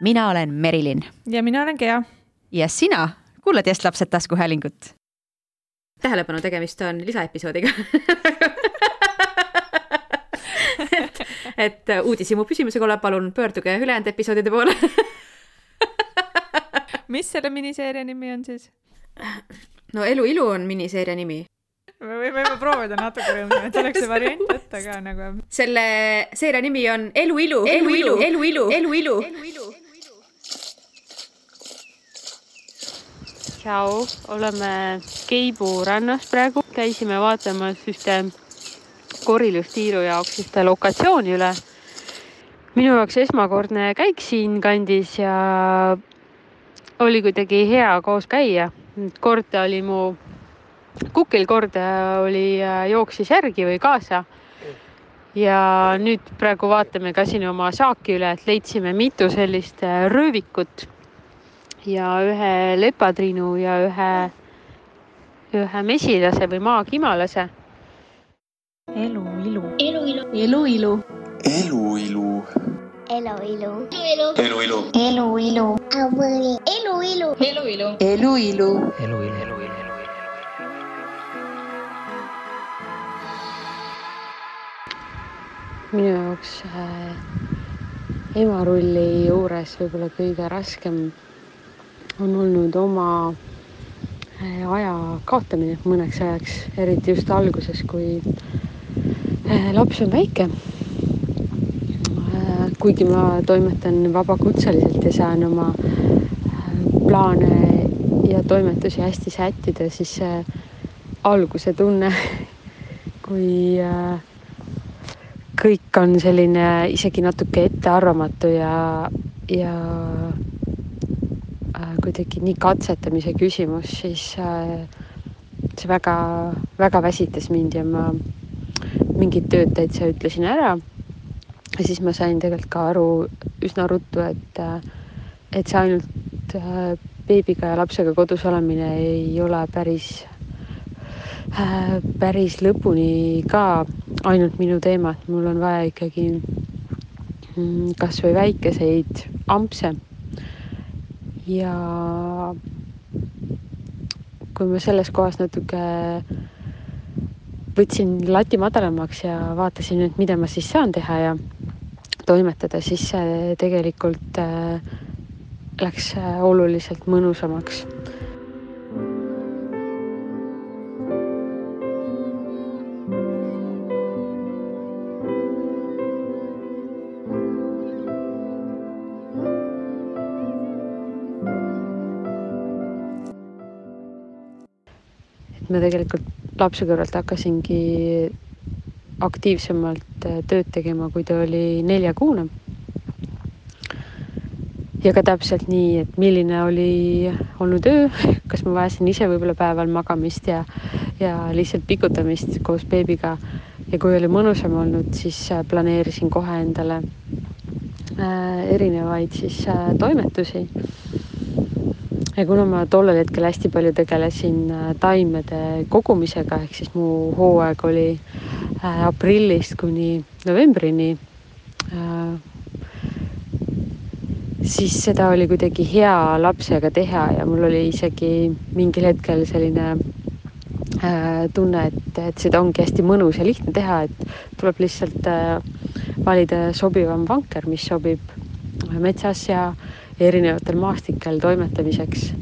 mina olen Merilin. ja mina olen Gea. ja sina kuulad Yes lapsed taskuhäälingut. tähelepanu, tegemist on lisaepisoodiga et, et uudishimu püsimuse korral palun pöörduge ülejäänud episoodide poole mis selle miniseeria nimi on siis? no Elu ilu on miniseeria nimi me võime proovida natuke et oleks see variant võtta ka nagu. selle seeria nimi on Elu ilu, elu ilu, elu ilu, elu ilu, elu ilu. Tšau, oleme Keibu rannas praegu, käisime vaatamas ühte korilustiiru jaoks ühte lokatsiooni üle. minu jaoks esmakordne käik siinkandis ja oli kuidagi hea koos käia. korda oli mu, kukil korda oli, jooksis järgi või kaasa. ja nüüd praegu vaatame ka siin oma saaki üle, et leidsime mitu sellist röövikut ja ühe lepatriinu ja ühe, ühe mesilase või maakimalase. elu, ilu. elu, ilu. elu, ilu. elu, ilu. elu, ilu. elu, ilu. elu, ilu. elu, ilu. elu, ilu. elu, ilu, elu, ilu. minu jaoks äh, emarulli juures võib-olla kõige raskem on olnud oma äh, aja kaotamine mõneks ajaks, eriti just alguses, kui äh, laps on väike. Äh, kuigi ma toimetan vabakutseliselt ja saan oma plaane ja toimetusi hästi sättida, siis see alguse tunne, kui kõik on selline isegi natuke ettearvamatu ja, ja kuidagi nii katsetamise küsimus, siis see väga-väga väsitas mind ja ma mingid tööd täitsa ütlesin ära. ja siis ma sain tegelikult ka aru üsna ruttu, et, et see ainult beebiga ja lapsega kodus olemine ei ole päris, päris lõpuni ka ainult minu teema, et mul on vaja ikkagi mm, kasvõi väikeseid ampse ja kui ma selles kohas natuke võtsin lati madalamaks ja vaatasin, et mida ma siis saan teha ja toimetada, siis see tegelikult äh, läks oluliselt mõnusamaks ma tegelikult lapse kõrvalt hakkasingi aktiivsemalt äh, tööd tegema, kui ta oli neljakuune. ja ka täpselt nii, et milline oli olnud öö, kas ma vajasin ise võib-olla päeval magamist ja, ja lihtsalt pikutamist koos beebiga. ja kui oli mõnusam olnud, siis äh, planeerisin kohe endale äh, erinevaid siis toimetusi ja kuna ma tollel hetkel hästi palju tegelesin äh, taimede kogumisega, ehk siis mu hooaeg oli äh, aprillist kuni novembrini, äh, siis seda oli kuidagi hea lapsega teha ja mul oli isegi mingil hetkel selline tunne, et, et seda ongi hästi mõnus ja lihtne teha, et tuleb lihtsalt valida sobivam vanker, mis sobib metsas ja erinevatel maastikel toimetamiseks.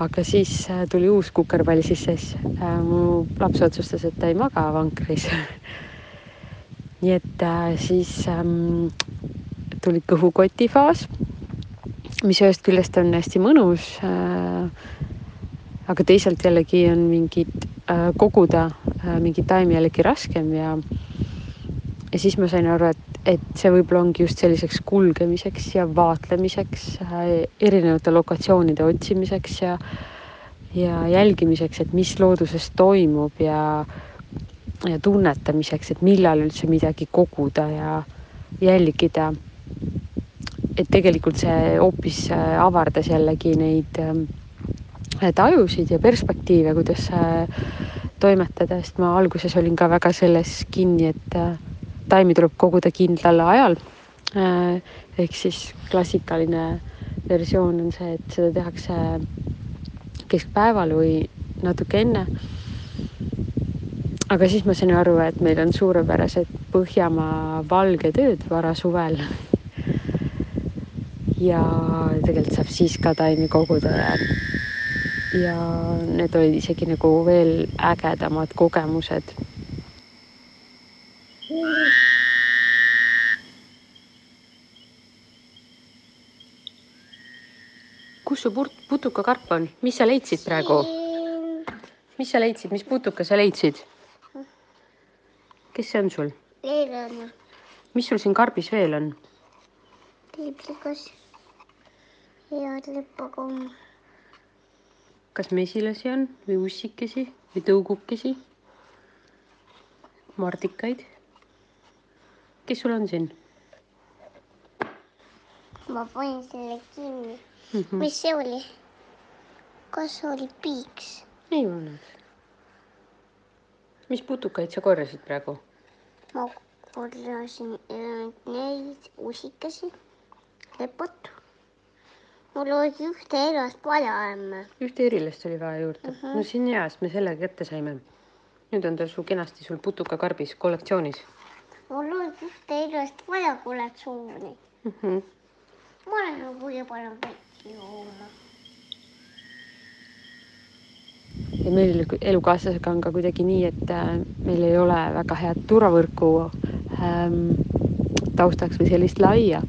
aga siis äh, tuli uus kukerpall sisse, siis äh, mu laps otsustas, et ta ei maga vankris nii et äh, siis ähm, tuli kõhukoti faas, mis ühest küljest on hästi mõnus äh,. aga teisalt jällegi on mingid äh, koguda äh, mingeid taimi jällegi raskem ja, ja siis ma sain aru, et et see võib-olla ongi just selliseks kulgemiseks ja vaatlemiseks, äh, erinevate lokatsioonide otsimiseks ja, ja jälgimiseks, et mis looduses toimub ja, ja tunnetamiseks, et millal üldse midagi koguda ja jälgida. et tegelikult see hoopis äh, avardas jällegi neid äh, tajusid ja perspektiive, kuidas toimetada, sest ma alguses olin ka väga selles kinni, et taimi tuleb koguda kindlal ajal, ehk siis klassikaline versioon on see, et seda tehakse keskpäeval või natuke enne. aga siis ma sain aru, et meil on suurepärased Põhjamaa valged ööd varasuvel. ja tegelikult saab siis ka taimi koguda ja, ja need olid isegi nagu veel ägedamad kogemused su put-, putukakarp on, mis sa leidsid praegu? mis sa leidsid, mis putuka sa leidsid? kes see on sul? Leelane, mis sul siin karbis veel on? liblikas ja lipakomm, kas mesilasi on või ussikesi või tõugukesi? mardikaid? kes sul on siin ma panin selle kinni. mm? -hmm. mis see oli? kas oli piiks? ei olnud. mis putukaid sa korjasid praegu? ma korjasin äh, neid usikesi, lepot. mul oli ühte elast vaja emme. ühte erilast oli vaja juurde uh. -huh. no see on hea, sest me selle kätte saime. nüüd on ta su kenasti sul putukakarbis kollektsioonis mul oli ühte elast vaja kollektsiooni. mm. -hmm. Ma olen nagu võib-olla vett jooma. ja meil elukaaslasega on ka kuidagi nii, et äh, meil ei ole väga head turvavõrku ähm, taustaks või sellist laia.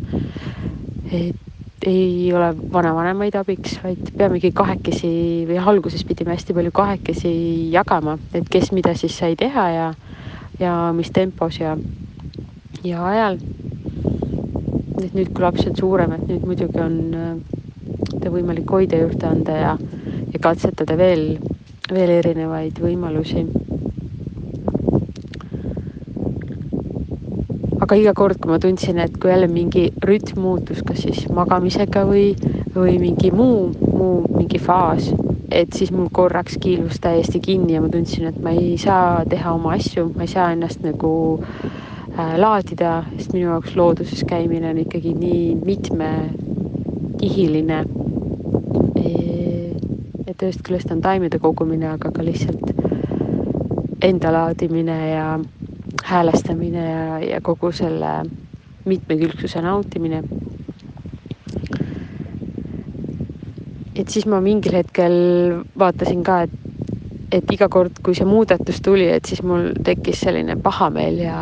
et ei ole vanavanemaid abiks, vaid peamegi kahekesi või alguses pidime hästi palju kahekesi jagama, et kes mida siis sai teha ja, ja mis tempos ja, ja ajal. Et nüüd, kui laps on suurem, et nüüd muidugi on äh, ta võimalik hoida juurde anda ja, ja katsetada veel veel erinevaid võimalusi. aga iga kord, kui ma tundsin, et kui jälle mingi rütm muutus, kas siis magamisega või, või mingi muu, muu mingi faas, et siis mul korraks kiilus täiesti kinni ja ma tundsin, et ma ei saa teha oma asju, ma ei saa ennast nagu äh, laadida, sest minu jaoks looduses käimine on ikkagi nii mitmekihiline et ühest küljest on taimede kogumine, aga ka lihtsalt enda laadimine ja häälestamine ja, ja kogu selle mitmekülgsuse nautimine. et siis ma mingil hetkel vaatasin ka, et, et iga kord, kui see muudatus tuli, et siis mul tekkis selline pahameel ja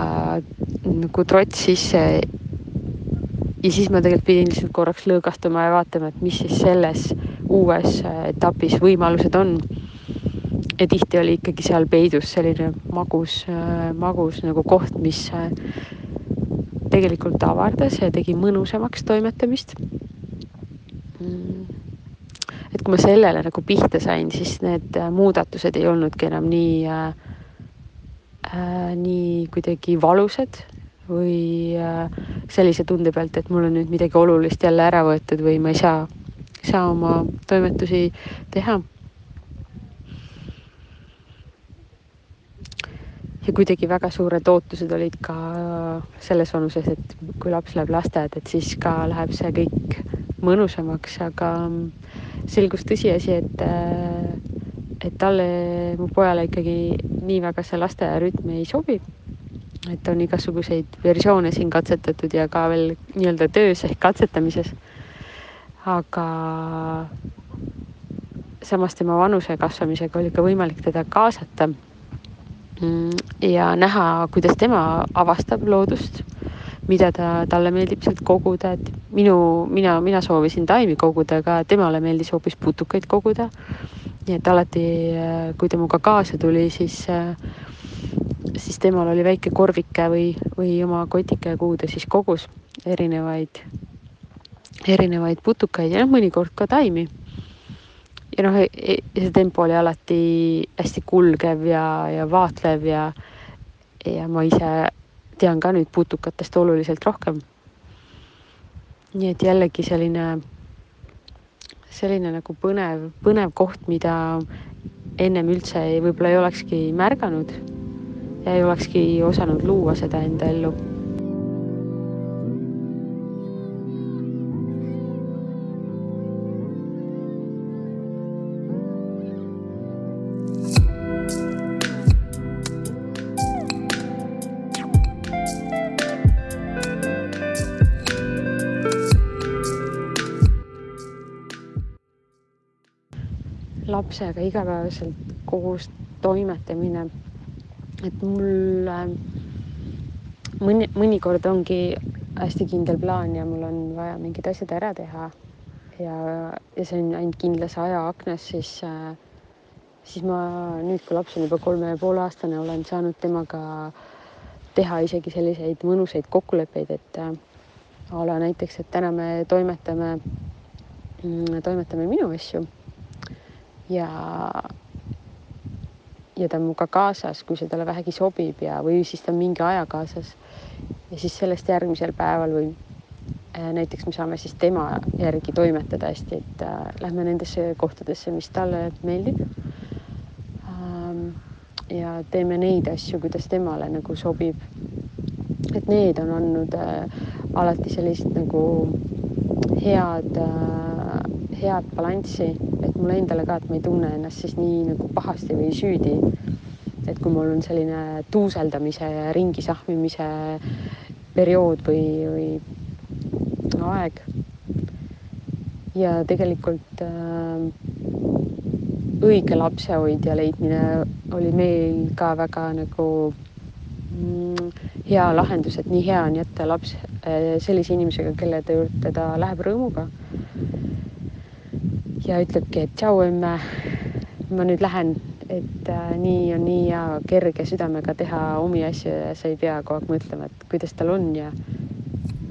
nagu trots sisse. ja siis ma tegelikult pidin lihtsalt korraks lõõgastuma ja vaatama, et mis siis selles uues etapis võimalused on. ja tihti oli ikkagi seal peidus selline magus, magus nagu koht, mis tegelikult avardas ja tegi mõnusamaks toimetamist. et kui ma sellele nagu pihta sain, siis need muudatused ei olnudki enam nii äh,, nii kuidagi valusad või äh, sellise tunde pealt, et mul on nüüd midagi olulist jälle ära võetud või ma ei saa saa oma toimetusi teha. ja kuidagi väga suured ootused olid ka selles vanuses, et kui laps läheb lasteaeda, et siis ka läheb see kõik mõnusamaks, aga selgus tõsiasi, et, et talle, mu pojale ikkagi nii väga see lasteaiarütm ei sobi. Et on igasuguseid versioone siin katsetatud ja ka veel nii-öelda töös ehk katsetamises aga samas tema vanuse kasvamisega oli ka võimalik teda kaasata mm, ja näha, kuidas tema avastab loodust, mida ta, talle meeldib sealt koguda, et minu, mina, mina soovisin taimi koguda, aga temale meeldis hoopis putukaid koguda. nii et alati, kui ta minuga kaasa tuli, siis, siis temal oli väike korvike või, või oma kotike, kuhu ta siis kogus erinevaid erinevaid putukaid ja noh, mõnikord ka taimi. ja noh, e-, e-, see tempo oli alati hästi kulgev ja, ja vaatlev ja, ja ma ise tean ka nüüd putukatest oluliselt rohkem. nii et jällegi selline, selline nagu põnev, põnev koht, mida ennem üldse võib-olla ei olekski märganud ja ei olekski osanud luua seda enda ellu. Lapsega igapäevaselt koos toimetamine et mul äh, mõni, mõnikord ongi hästi kindel plaan ja mul on vaja mingid asjad ära teha. ja, ja see on ainult kindlas ajaaknas, siis äh, siis ma nüüd, kui laps on juba kolme ja poole aastane, olen saanud temaga teha isegi selliseid mõnusaid kokkuleppeid, et äh, a la näiteks, et täna me toimetame, toimetame minu asju ja, ja ta on minuga kaasas, kui see talle vähegi sobib ja, või siis ta on mingi aja kaasas. ja siis sellest järgmisel päeval või äh, näiteks me saame siis tema järgi toimetada hästi, et äh, lähme nendesse kohtadesse, mis talle meeldib ähm,. ja teeme neid asju, kuidas temale nagu sobib. et need on olnud äh, alati sellist nagu head äh,, head balanssi et mulle endale ka, et ma ei tunne ennast siis nii nagu pahasti või süüdi. et kui mul on selline tuuseldamise ja ringi sahmimise periood või, või aeg. ja tegelikult äh, õige lapsehoidja leidmine oli meil ka väga nagu mm, hea lahendus, et nii hea on jätta laps äh, sellise inimesega, kelle juurde ta läheb rõõmuga ja ütlebki, et tšau emme, ma nüüd lähen, et äh, nii on nii hea kerge südamega teha omi asju ja sa ei pea kogu aeg mõtlema, et kuidas tal on ja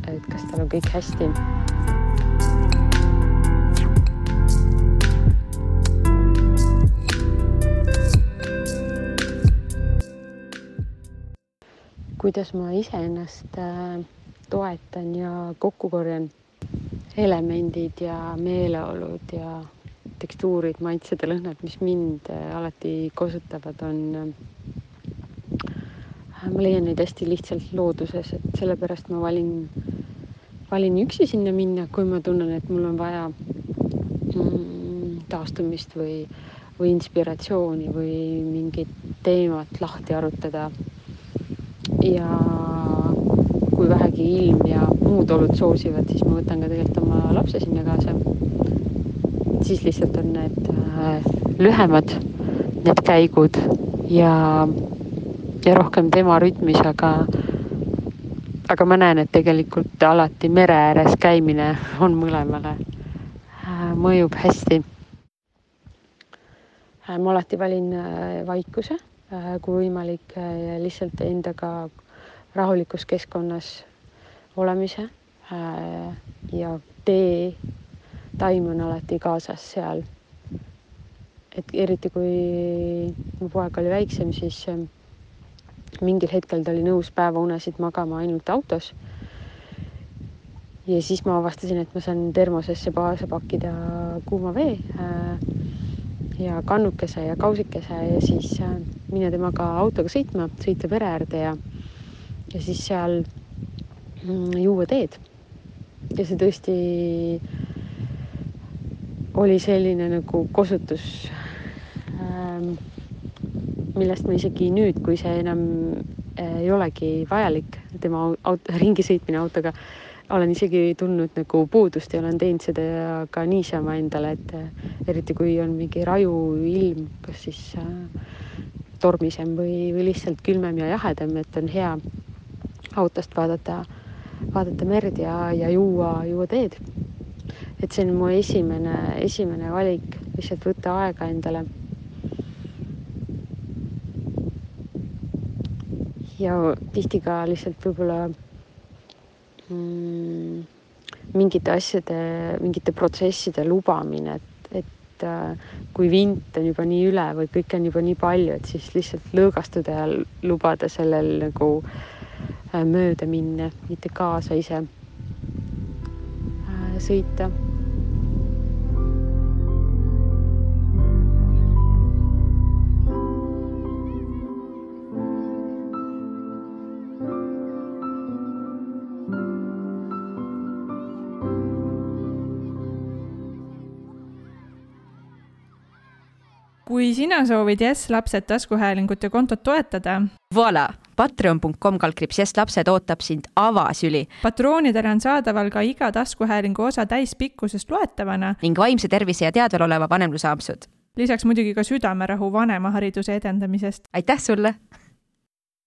et kas tal on kõik hästi. kuidas ma iseennast äh, toetan ja kokku korjan elemendid ja meeleolud ja tekstuurid, maitsed ja lõhnad, mis mind äh, alati kosutavad, on, äh, ma leian neid hästi lihtsalt looduses, et sellepärast ma valin, valin üksi sinna minna, kui ma tunnen, et mul on vaja mm, taastumist või, või inspiratsiooni või mingit teemat lahti arutada. ja kui vähegi ilm ja muud olud soosivad, siis ma võtan ka tegelikult oma lapse sinna kaasa. siis lihtsalt on need äh, lühemad, need käigud ja, ja rohkem tema rütmis, aga, aga ma näen, et tegelikult alati mere ääres käimine on mõlemale äh,, mõjub hästi äh,. ma alati valin äh, vaikuse, äh, kui võimalik, äh, lihtsalt endaga rahulikus keskkonnas olemise äh, ja tee, taim on alati kaasas seal. et eriti kui mu poeg oli väiksem, siis äh, mingil hetkel ta oli nõus päevaunesid magama ainult autos. ja siis ma avastasin, et ma saan termosesse kaasa pakkida kuuma vee ja kannukese ja kausikese ja siis minna temaga autoga sõitma, sõita pere äärde ja ja siis seal juua teed. ja see tõesti oli selline nagu kosutus ähm,, millest ma isegi nüüd, kui see enam äh, ei olegi vajalik, tema auto, ringi sõitmine autoga, olen isegi tundnud nagu puudust ja olen teinud seda ka niisama endale, et äh, eriti kui on mingi raju ilm, kas siis äh, tormisem või, või lihtsalt külmem ja jahedam, et on hea autost vaadata, vaadata merd ja, ja juua, juua teed. et see on mu esimene, esimene valik, lihtsalt võtta aega endale. ja tihti ka lihtsalt võib-olla mm, mingite asjade, mingite protsesside lubamine, et, et äh, kui vint on juba nii üle või kõike on juba nii palju, et siis lihtsalt lõõgastuda ja lubada sellel nagu äh, mööda minna, mitte kaasa ise äh, sõita kui sina soovid Jess Lapsed taskuhäälingut ja kontot toetada. Voila, patreon.com kaldkriips Jess Lapsed ootab sind avasüli. patroonidele on saadaval ka iga taskuhäälingu osa täispikkusest loetavana. ning vaimse tervise ja teadval oleva vanemluse ampsud lisaks muidugi ka südamerahu vanemahariduse edendamisest. aitäh sulle!